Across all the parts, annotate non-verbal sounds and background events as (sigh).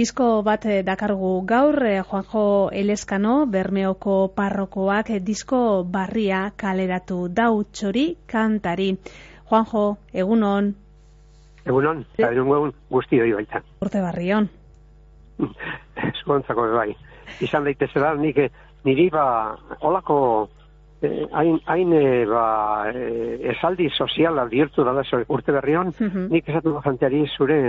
Disko bat eh, dakargu gaur, eh, Juanjo Eleskano, Bermeoko parrokoak eh, disko barria kaleratu dau txori kantari. Juanjo, egunon? Egunon, eta egun guzti hori baita. Urte barrion. (laughs) Zuantzako bai. Izan daitezela, nik niri ba, olako hain, hain ba, esaldi soziala bihurtu da urte berrion, uh nik esatu janteari zure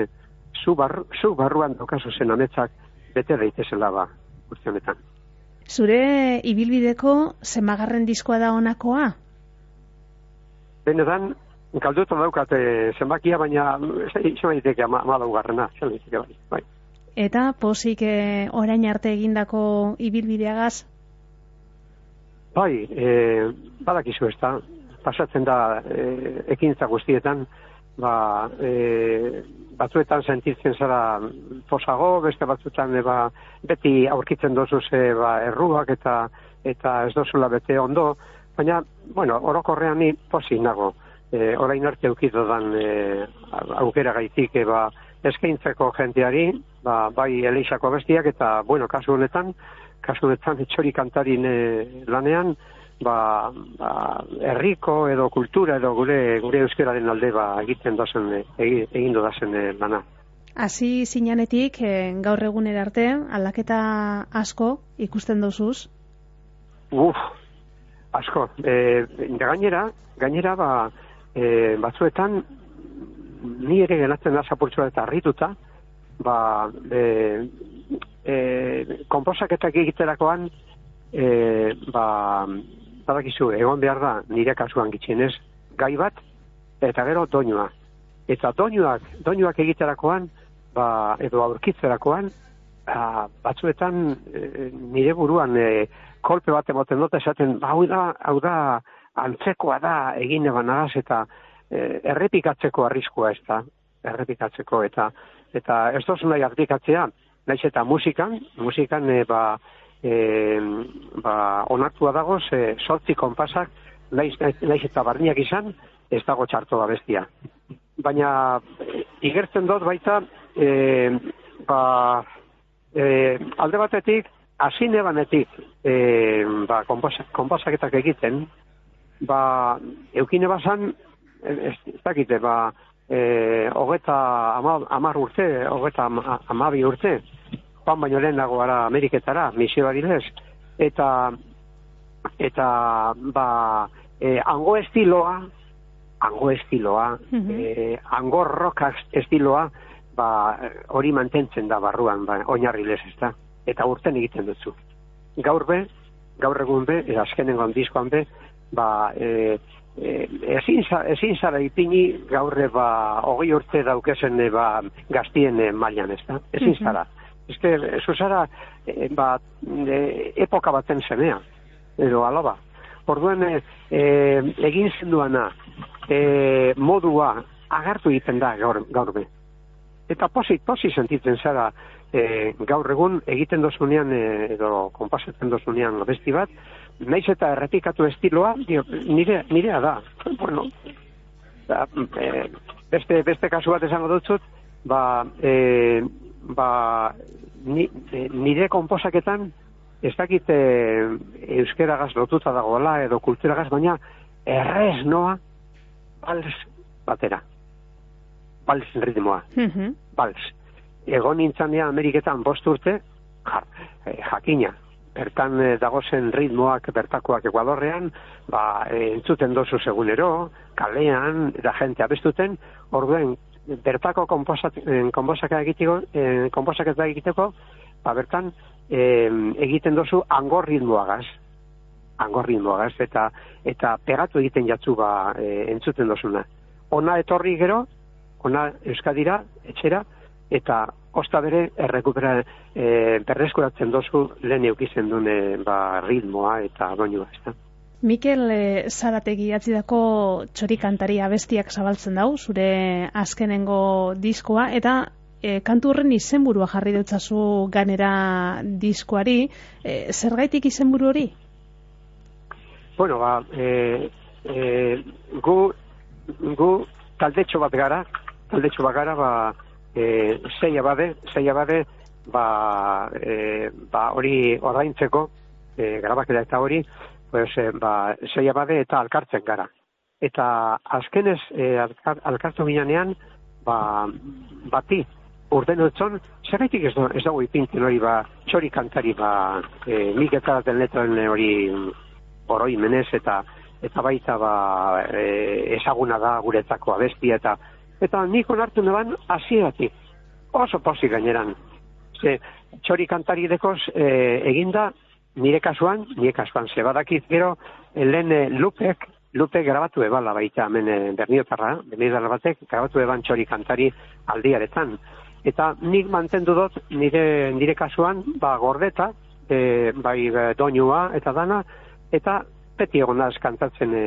zu, bar, zu barruan daukazu zen honetzak bete daitezela ba, urte honetan. Zure ibilbideko zenbagarren diskoa da honakoa? Benetan, galduta daukate zenbakia, baina izan daiteke ama, ama daugarrena, bai, bai. Eta posik eh, orain arte egindako ibilbideagaz? Bai, e, badakizu ez da, pasatzen da e, ekintza guztietan, ba, e, batzuetan sentitzen zara posago, beste batzuetan e, ba, beti aurkitzen dozu ze ba, erruak eta eta ez dozula bete ondo, baina, bueno, orokorrean ni posi nago. E, orain arte eukitu dan e, aukera gaitik e, ba, eskaintzeko jenteari, ba, bai eleixako bestiak eta, bueno, kasu honetan, kasu honetan etxori kantarin e, lanean, ba, ba, herriko edo kultura edo gure gure euskararen alde ba egiten dozen egin do dasen eh, lana. Hasi sinanetik eh, gaur egunera arte aldaketa asko ikusten dozuz? Uf, asko. Eh, gainera, gainera ba, eh, batzuetan ni ere gelatzen da zapurtzua eta harrituta, ba, eh, eh, komposaketak egiterakoan eh, ba, badakizu, egon behar da nire kasuan gitxienez, gai bat, eta gero doinua. Eta doinuak, doinuak egiterakoan, ba, edo aurkitzerakoan, ba, batzuetan e, nire buruan e, kolpe bat emoten dut esaten, ba, hau da, hau da, antzekoa da egin eban eta e, errepikatzeko arriskoa ez da, errepikatzeko, eta eta ez dozu nahi aplikatzea, naiz eta musikan, musikan, e, ba, e, ba, onartua dago, ze sortzi konpasak, naiz, naiz eta barniak izan, ez dago txarto da bestia. Baina, igertzen dut baita, e, ba, e, alde batetik, azine banetik, e, ba, konpasaketak egiten, ba, eukine bazan, ez, ez dakite, ba, e, hogeta amar urte, hogeta amabi urte, joan baino lehenago gara Ameriketara, misio adilez, eta eta ba e, ango estiloa ango estiloa mm -hmm. ango rock estiloa ba hori mantentzen da barruan ba, oinarri lez ez eta urten egiten dutzu gaur be, gaur egun be eta azkenengo diskoan be ba e, e, ezin, ezin zara ipini gaurre ba hogei urte daukesen ba, gaztien e, mailan ez da ezin mhm. zara eske zuzara e, ba, e, epoka baten zenea edo alaba. Orduen e, egin zenduana e, modua agartu egiten da gaur, gaur be. Eta posi, posi sentitzen zara e, gaur egun egiten dozunean e, edo konpasetzen dozunean besti bat naiz eta errepikatu estiloa dio, nire, nirea da. Bueno da, e, beste, beste kasu bat esango dutzut ba, e, ba, ni, e, nire konposaketan ez dakite euskeragaz lotuta dagoela edo kulturagaz, baina errez noa bals batera. Bals ritmoa. Mm Bals. Egon nintzanean Ameriketan bost urte, ja, e, jakina, bertan e, dagozen ritmoak bertakoak Ekuadorrean, ba, e, entzuten dozu segunero, kalean, da gente abestuten, orduen bertako konposaketa egiteko, eh, konposaketa egiteko, ba, bertan eh, egiten dozu angor ritmoagaz, angor ritmoagaz, eta, eta pegatu egiten jatzu ba, eh, entzuten dozuna. Ona etorri gero, ona euskadira, etxera, eta osta bere errekupera e, berreskuratzen dozu lehen eukizen dune ba, ritmoa eta doinua, ez da. Mikel e, Zarategi atzidako txori abestiak zabaltzen dau, zure azkenengo diskoa, eta e, kantu horren izenburua jarri dutzazu ganera diskoari, e, zergaitik izenburu hori? Bueno, ba, e, e, gu, gu taldetxo bat gara, taldetxo bat gara, ba, e, zeia bade, zeia bade, ba, e, ba hori ordaintzeko, e, grabaketa eta hori, pues, e, ba, zeia bade eta alkartzen gara. Eta azkenez e, alkar, alkartu ginean, ba, bati, urten utzon, zerretik ez, ez dago ipintzen hori, ba, txori kantari, ba, e, nik etaraten letroen hori oroi menez, eta eta baita ba, e, ezaguna da guretzako abestia, eta eta nik onartu neban hasieratik oso posi gaineran. Ze, txori kantari dekoz e, eginda, nire kasuan, nire kasuan, ze badakit gero, lehen e, lupek, lupek grabatu ebala baita, hemen e, berniotarra, berniotarra batek, grabatu eban txori kantari aldiaretan. Eta nik mantendu dut nire, nire kasuan, ba, gordeta, e, bai doinua eta dana, eta beti egon naz kantatzen e,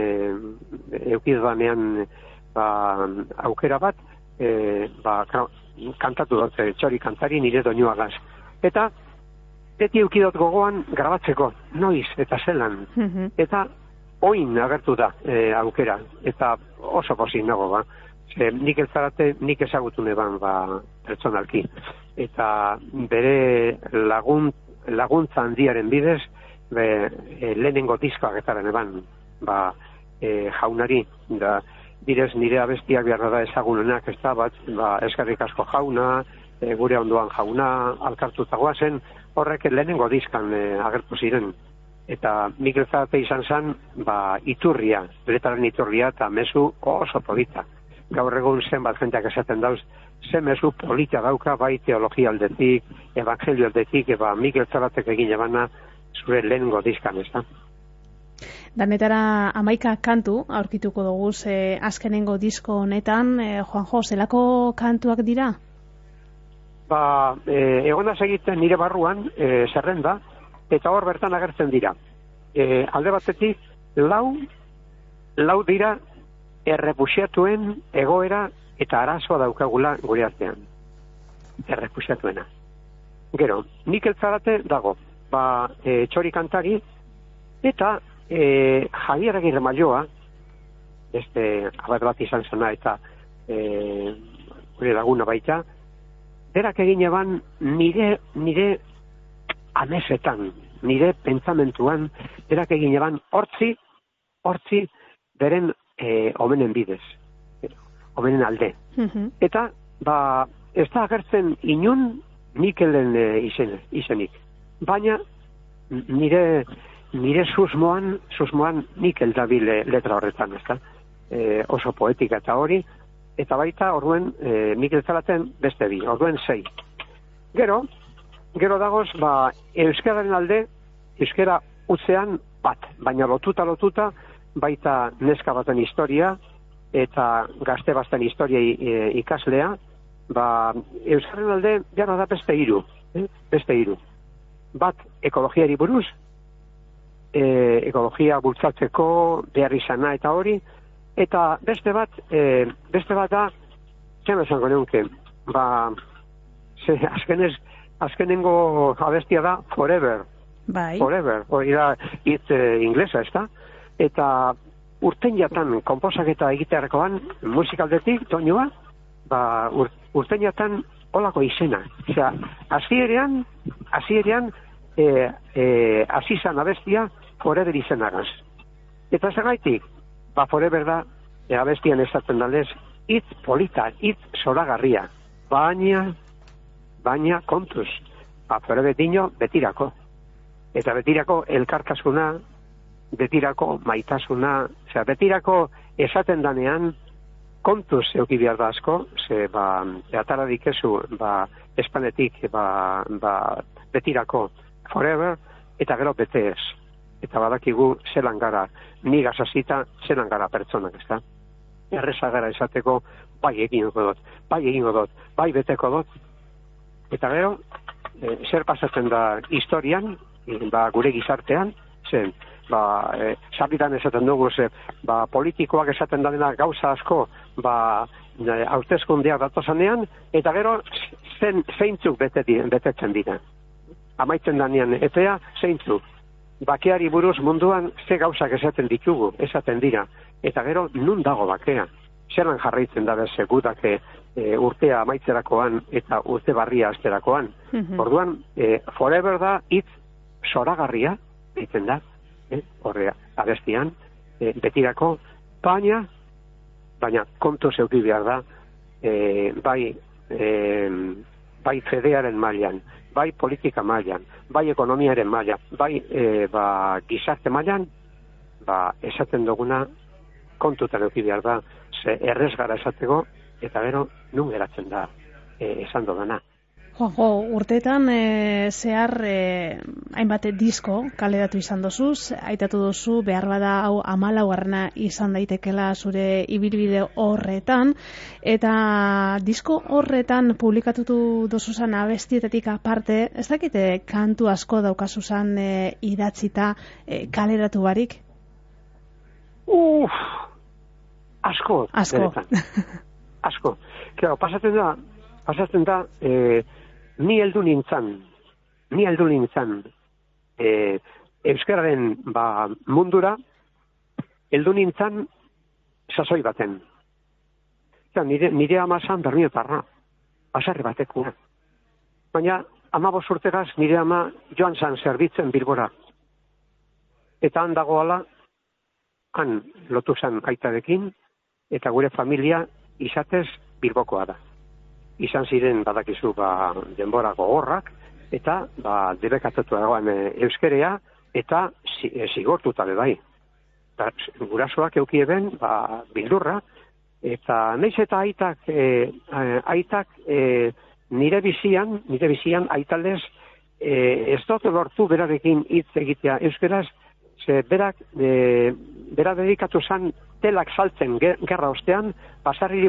eukidanean ba, aukera bat, e, ba, kantatu dut, txori kantari nire doinua gaz. Eta beti eukidot gogoan grabatzeko, noiz eta zelan. Mhm. Eta oin agertu da e, aukera, eta oso posin nago ba. Ze, nik ezarate, nik ezagutu neban ba, pertsonalki. Eta bere lagun, laguntza handiaren bidez, be, e, lehenengo diskoak etaren eban, ba, e, jaunari, da, direz nire abestiak behar da ezagunenak, ez da, bat, ba, eskarrik asko jauna, e, gure ondoan jauna, alkartutagoa zen, horrek lehenengo diskan e, agertu ziren. Eta Mikel Zarate izan zen, ba, iturria, beretaren iturria, eta mezu oso polita. Gaur egun zen bat jenteak esaten dauz, ze mezu polita dauka, bai teologia aldetik, evangelio aldetik, eba Mikel Zaratek egin ebana, zure lehenengo diskan, ez da. Danetara amaika kantu, aurkituko dugu, ze azkenengo disko honetan, e, Juanjo, zelako kantuak dira? Ba, e, egona segiten nire barruan e, zerrenda, eta hor bertan agertzen dira. E, alde batetik, lau, lau dira errepusiatuen egoera eta arazoa daukagula gure artean. Errepusiatuena. Gero, nik eltzarate dago, ba, e, txori kantari, eta e, Javier Agirre Maioa, este, abad bat izan zena, eta e, gure laguna baita, berak egin eban nire, nire amesetan, nire pentsamentuan, berak egin eban hortzi, hortzi beren e, omenen bidez, omenen alde. Mhm. Eta, ba, ez da agertzen inun Mikelen e, izen, izenik. Baina, nire, nire susmoan, susmoan Mikel dabile letra horretan, ez da? E, oso poetika eta hori, eta baita orduen e, Mikel Zalaten beste bi, orduen sei. Gero, gero dagoz, ba, euskararen alde, euskara utzean bat, baina lotuta lotuta, baita neska baten historia, eta gazte baten historia e, ikaslea, ba, euskararen alde, gara da beste iru, eh? beste iru. Bat, ekologiari buruz, e, ekologia bultzatzeko, behar izana eta hori, Eta beste bat, e, beste bat da, zen esango neunke, ba, ze, azkenez, azkenengo abestia da Forever. Bai. Forever, hori da, hitz e, inglesa, ez da? Eta urten jatan, komposak eta egitearekoan, musikaldetik, toinua, ba, ur, urten jatan, olako izena. Osea, azierean, azierean, e, e, azizan abestia, Forever izenagaz. Eta zergaitik, ba forever da, ega bestian esaten dalez, hitz polita, hitz soragarria, baina, baina kontuz, ba forever dino betirako. Eta betirako elkartasuna, betirako maitasuna, osea, betirako esaten danean, kontuz euki behar da asko, ze, ba, eatara dikezu, ba, espanetik, ba, ba, betirako forever, eta gero bete ez eta badakigu zelan gara, ni gazazita zelan gara pertsonak, ez da? Erreza gara esateko, bai egingo dut, bai egingo dut, bai beteko dut, eta gero, e, zer pasatzen da historian, ba, gure gizartean, zen, ba, e, esaten dugu, ze, ba, politikoak esaten dena gauza asko, ba, e, hautezkundeak datozanean, eta gero, zen, zeintzuk bete, betetzen dira. Amaitzen danean, etea, zeintzuk, bakeari buruz munduan ze gauzak esaten ditugu, esaten dira. Eta gero, nun dago bakea? zelan jarraitzen da beze gudak e, urtea amaitzerakoan eta urte barria asterakoan. Mhm. Orduan, e, forever da hitz soragarria, egiten da, e, horrea, abestian, e, betirako, baina, baina kontu zeuki behar da, e, bai, e, bai fedearen mailan, bai politika mailan, bai ekonomiaren mailan, bai e, ba, gizarte mailan, ba, esaten duguna kontutan euki behar da, ze errez gara esateko, eta gero, nun geratzen da, e, esan dugana. Joago, urteetan e, zehar e, hainbat disko kaleratu izan dozuz, aitatu duzu behar bada hau amalaugarrena izan daitekela zure ibilbide horretan, eta disko horretan publikatutu dozuzan abestietatik aparte, ez dakite kantu asko daukazuzan e, idatzita e, kaleratu barik? Uf, asko. Asko. asko. Claro, pasatzen da, pasatzen da, eh, ni heldu nintzan, ni heldu nintzan, eh, euskararen ba, mundura, heldu nintzan sasoi baten. Ja, nire, nire amazan bermiotarra, basarri batekua. Baina, ama urtegaz nire ama joan zan zerbitzen bilbora. Eta han dagoala, han lotu zan aitarekin, eta gure familia izatez bilbokoa da. Izan ziren badakizu ba, denbora gogorrak, eta ba, debekatatu dagoen e, euskerea, eta zi, e, zigortuta be bai. Eta gurasoak eukieben ba, bildurra, eta naiz eta aitak, e, aitak e, nire bizian, nire bizian aitalez, e, ez dut lortu berarekin hitz egitea euskeraz, ze berak, e, bera dedikatu zan telak saltzen ge- gerra ostean, basarriri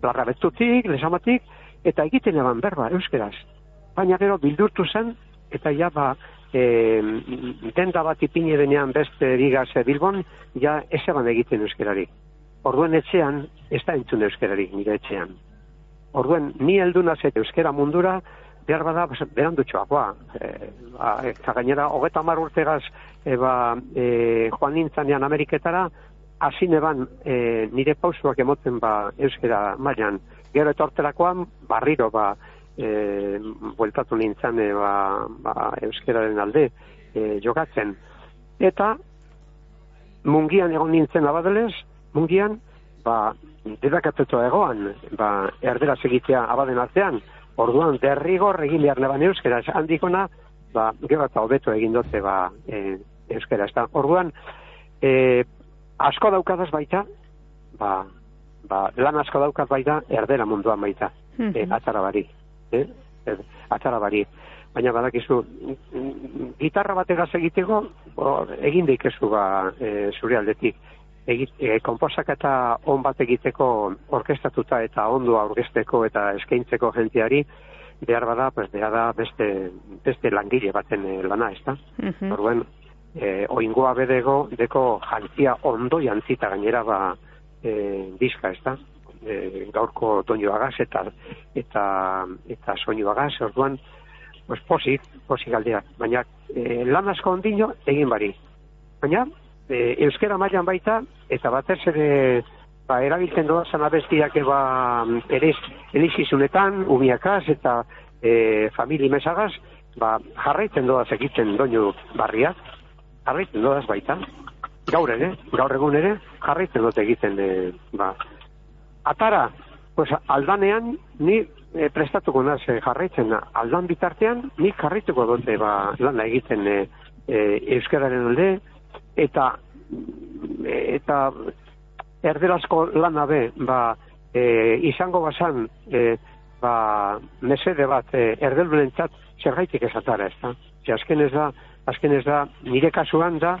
basarrire. Larrabetutik, lesamatik, eta egiten eban berba, euskeraz. Baina gero bildurtu zen, eta ja ba, e, denda bat ipine denean beste digaz e, Bilbon, ja ez eban egiten euskerari. Orduen etxean, ez da entzun euskerari, nire etxean. Orduen, ni heldu nazet euskera mundura, behar bada, bas- berandutxoakoa. E, ba, eta gainera, hogeta mar urtegaz, e, ba, e, joan nintzanean Ameriketara, hasi neban e, nire pausuak emoten ba, euskera mailan. Gero etorterakoan, barriro, ba, e, bueltatu nintzen e, ba, ba, euskeraren alde e, jokatzen. Eta, mungian egon nintzen abadelez, mungian, ba, debakatutu egoan, ba, erderaz egitea abaden artean, orduan derrigor egin behar neban euskera, handikona, ba, gero eta hobeto egin dute ba, e, euskera. Ezta. Orduan, e, asko daukadaz baita, ba, ba, lan asko daukaz baita, erdera munduan baita, Mhm. e, atzara bari. E, atzara bari. Baina badakizu, mm, gitarra bategaz egiteko, o, egin daikezu ba, e, zure aldetik. Egit, e, komposaketa on bat egiteko orkestatuta eta ondo aurkezteko eta eskaintzeko jenteari, behar bada, pues, behar da beste, beste langile baten lana, ez da? Mhm. Orduan, e, oingoa bedego, deko jantzia ondo jantzita gainera ba, e, diska, ez da? E, gaurko toñoagaz eta eta eta soinuagaz, orduan, pues posik, posik aldea. Baina e, lan asko ondino egin bari. Baina, e, euskera mailan baita, eta batez ere ba, erabiltzen doazan abestiak eba ere elizizunetan, umiakaz eta e, famili mesagaz, ba, jarraitzen doaz egiten doinu barriak, jarraitzen doaz baita. Gaur ere, gaur egun ere, jarraitzen dut egiten, e, ba. Atara, pues, aldanean, ni e, prestatuko naz e, jarraitzen, aldan bitartean, ni jarraituko dute ba, lana egiten e, e, euskararen alde, eta eta erderazko lana be, ba, e, izango basan, e, ba, mesede bat, e, erdeldurentzat zergaitik esatara, ez da? Ze azken ez da, azken da, nire kasuan da,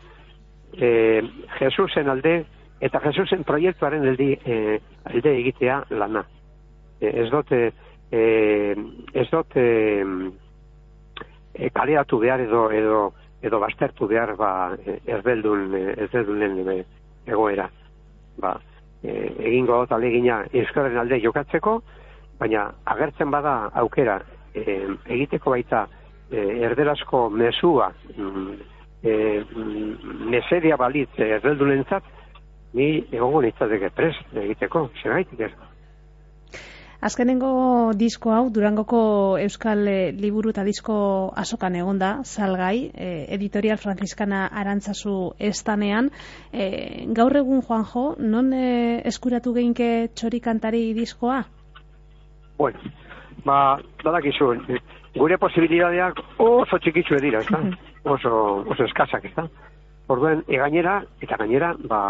e, Jesusen alde, eta Jesusen proiektuaren alde, e, alde egitea lana. E, ez dute, e, ez dute e, kaleatu behar edo, edo, edo baztertu behar ba, e, erbeldun, e, erdeldunen e, egoera. Ba, e, egingo dut alegina euskararen alde jokatzeko, baina agertzen bada aukera e, egiteko baita e, erderazko mesua e, mm, mesedia balitz e, erdeldunentzat, ni egongo nintzateke prest egiteko, segaitik ez. Azkenengo disko hau, Durangoko Euskal eh, Liburu eta Disko asokan egonda, salgai, eh, editorial frankiskana arantzazu estanean. Eh, gaur egun, Juanjo, non eh, eskuratu geinke txorikantari diskoa? Bueno, ba, badakizu, gure posibilidadeak oso txikitzu dira, ez oso, oso eskasak, ez da? Orduen, egainera, eta gainera, ba,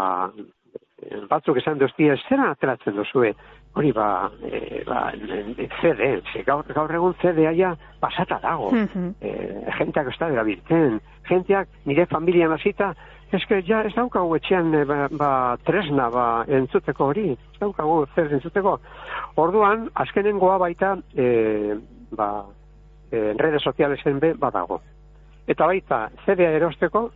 batzuk esan doztia, zera ateratzen dozue, hori ba, e, ba CD, gaur, gaur egun CD aia pasata dago. Mm -hmm. e, jenteak ez da erabiltzen, jenteak nire familia nazita, ez que ja ez daukagu etxean e, ba, ba, tresna ba, entzuteko hori, ez daukagu zer entzuteko. Orduan, azkenengoa baita, e, ba, e, redes sozialesen be badago. Eta baita, CD-a erosteko,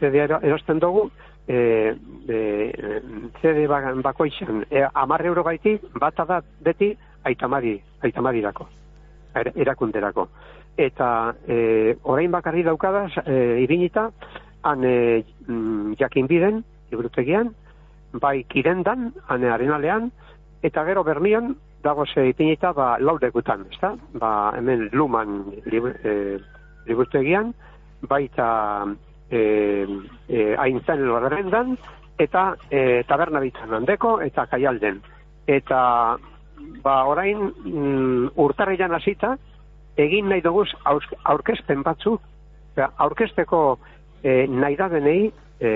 CD-a erosten dugu, e, e, CD bakoitzan e, amar euro gaiti, bata da beti aitamari, aitamarirako, er, erakunderako. Eta e, orain bakarri daukadaz, e, ibinita, han e, jakin biden, ibrutegian, bai kirendan, han arenalean, eta gero bermion, dago ze ipinita, ba, laudekutan, ezta? Ba, hemen luman libur, e, liburtegian, baita e, e, aintzen lorrendan, eta e, taberna bitzan handeko, eta kaialden. Eta, ba, orain, mm, urtarrian hasita, egin nahi duguz aurkezpen batzu, aurkezteko e, nahi da denei e,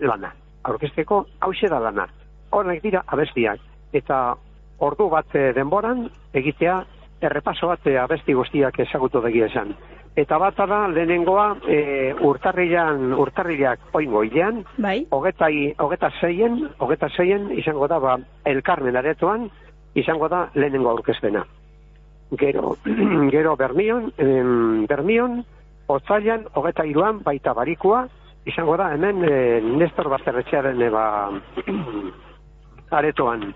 lana. Aurkezteko hause da lana. Horak dira abestiak. Eta ordu bat e, denboran egitea errepaso bat e, abesti guztiak ezagutu begia esan. Eta bat da, lehenengoa, e, urtarrilan, urtarrilak oingo hilean, bai. hogeta zeien, hogeta zeien, izango da, ba, elkarmen aretoan, izango da lehenengo aurkezpena. Gero, (clears throat) gero bermion, em, bermion, otzailan, hogeta iruan, baita barikua, izango da, hemen, e, Nestor Basterretxearen, eba, (clears throat) aretoan.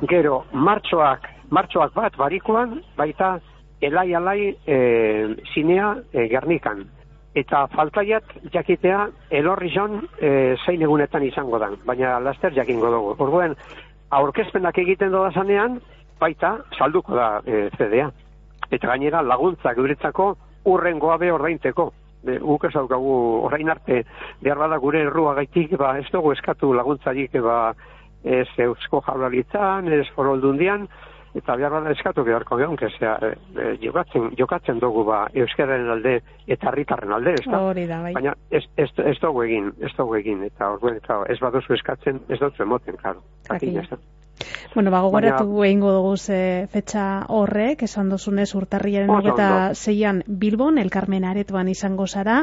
Gero, martxoak, martxoak bat, barikuan, baita, elai alai e, zinea e, gernikan. Eta faltaiat jakitea elorri zon e, zein egunetan izango da, baina laster jakingo dugu. Orduen, aurkezpenak egiten doda zanean, baita salduko da e, CDA. Eta gainera laguntzak guretzako urren goabe ordainteko. E, guk ez daukagu orain arte behar bada gure errua gaitik, ba, ez dugu eskatu laguntzarik ba, ez eusko jaularitzan, ez foroldundian, eta behar bada eskatu beharko kezea, e, e, jokatzen, jokatzen dugu ba, euskaren alde eta herritarren alde, ez da? bai. Baina ez, ez, ez dugu egin, ez dugu egin, eta orduan, eta ez baduzu eskatzen, ez dugu emoten, karo. Bueno, bago goratu Baina... egingo dugu ze fetxa horrek, esan dozunez urtarriaren eta zeian Bilbon, elkarmen aretoan izango zara,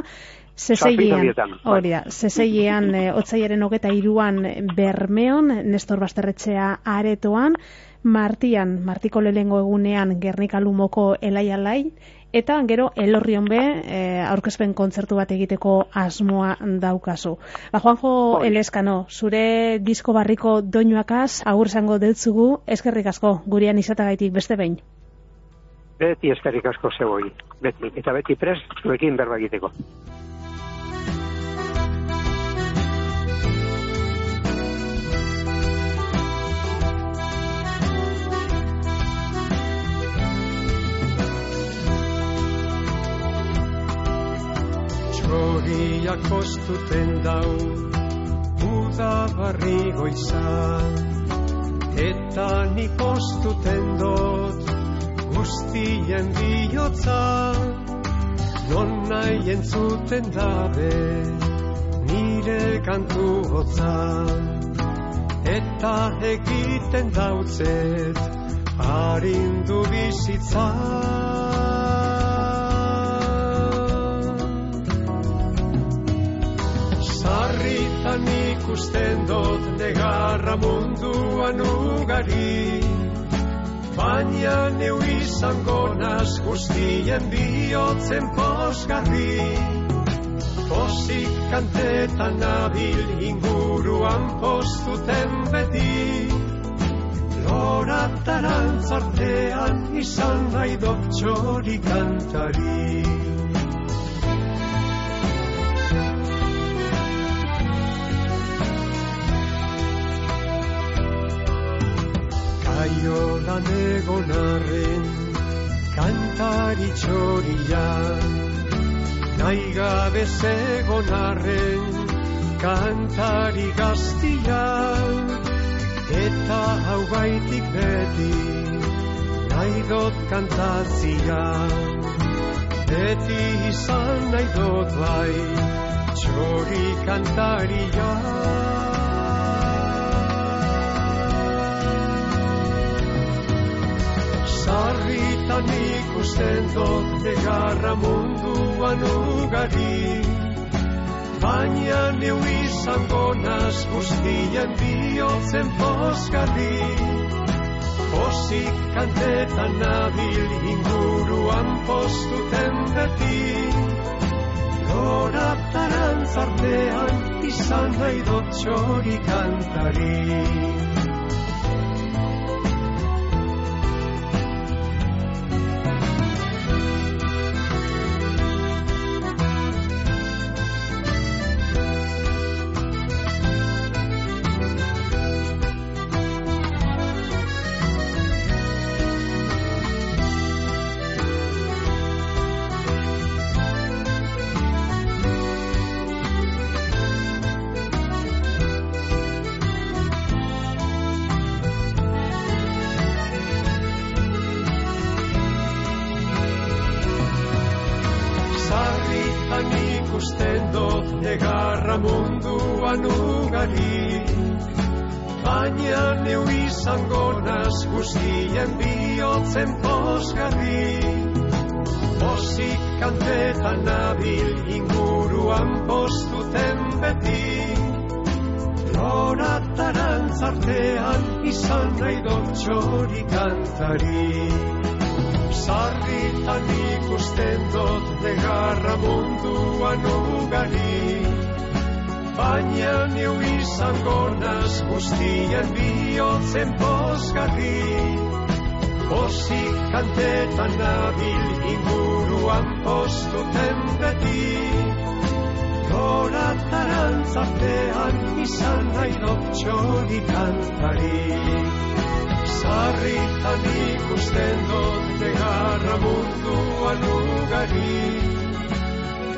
Zezeian, hori da, zezeian, (laughs) e, otzaiaren hogeta iruan Bermeon, Nestor Basterretxea aretoan, Martian, Martiko lehengo egunean Gernika Lumoko elai alai, eta gero elorrion be e, aurkezpen kontzertu bat egiteko asmoa daukazu. Ba, Juanjo Eleskano, zure disko barriko doinuakaz, agur zango deutzugu, eskerrik asko, gurian izatagaitik beste behin. Beti eskerrik asko zeboi, beti, eta beti prest, zuekin berba egiteko. Txoriak kostuten dau Uda barri goizan Eta nik kostuten dot Guztien bihotza. Non nahi entzuten dabe Nire kantu hotza. Eta egiten dautzet Harindu bizitzan Sarritan ikusten dut negarra munduan ugari. Baina neu izango naz guztien bihotzen posgarri Pozik kantetan nabil inguruan postuten beti. Lorataran zartean izan nahi dut txori kantari diodan egon arren kantari txorian nahi gabe zegon arren kantari gaztian eta hau baitik beti nahi dot kantatzian beti izan nahi dot bai txori kantarian nik usten dut degarra munduan ugari Baina niu izango naz guztien bihotzen poskari Posik kantetan nabil inguruan postuten beti. Gorataran zartean izan nahi dut izan nahi dut txori kantari. gainean eu izango naz guztien bihotzen posgarri Bosik kantetan nabil inguruan postuten beti. Tronataran zartean izan nahi dotxori kantari. Zarritan ikusten dot negarra munduan ugari. Baina neu izango naz guztien bihotzen pozgarri Pozik kantetan nabil inguruan postuten beti. Gora tarantzartean izan nahi dut txori kantari Zarritan ikusten dut negarra munduan ugari.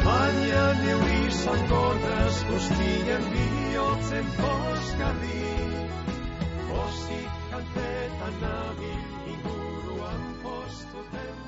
Baina neu izan gordez guztien bihotzen boskari Bosik kalpetan nabil inguruan postuten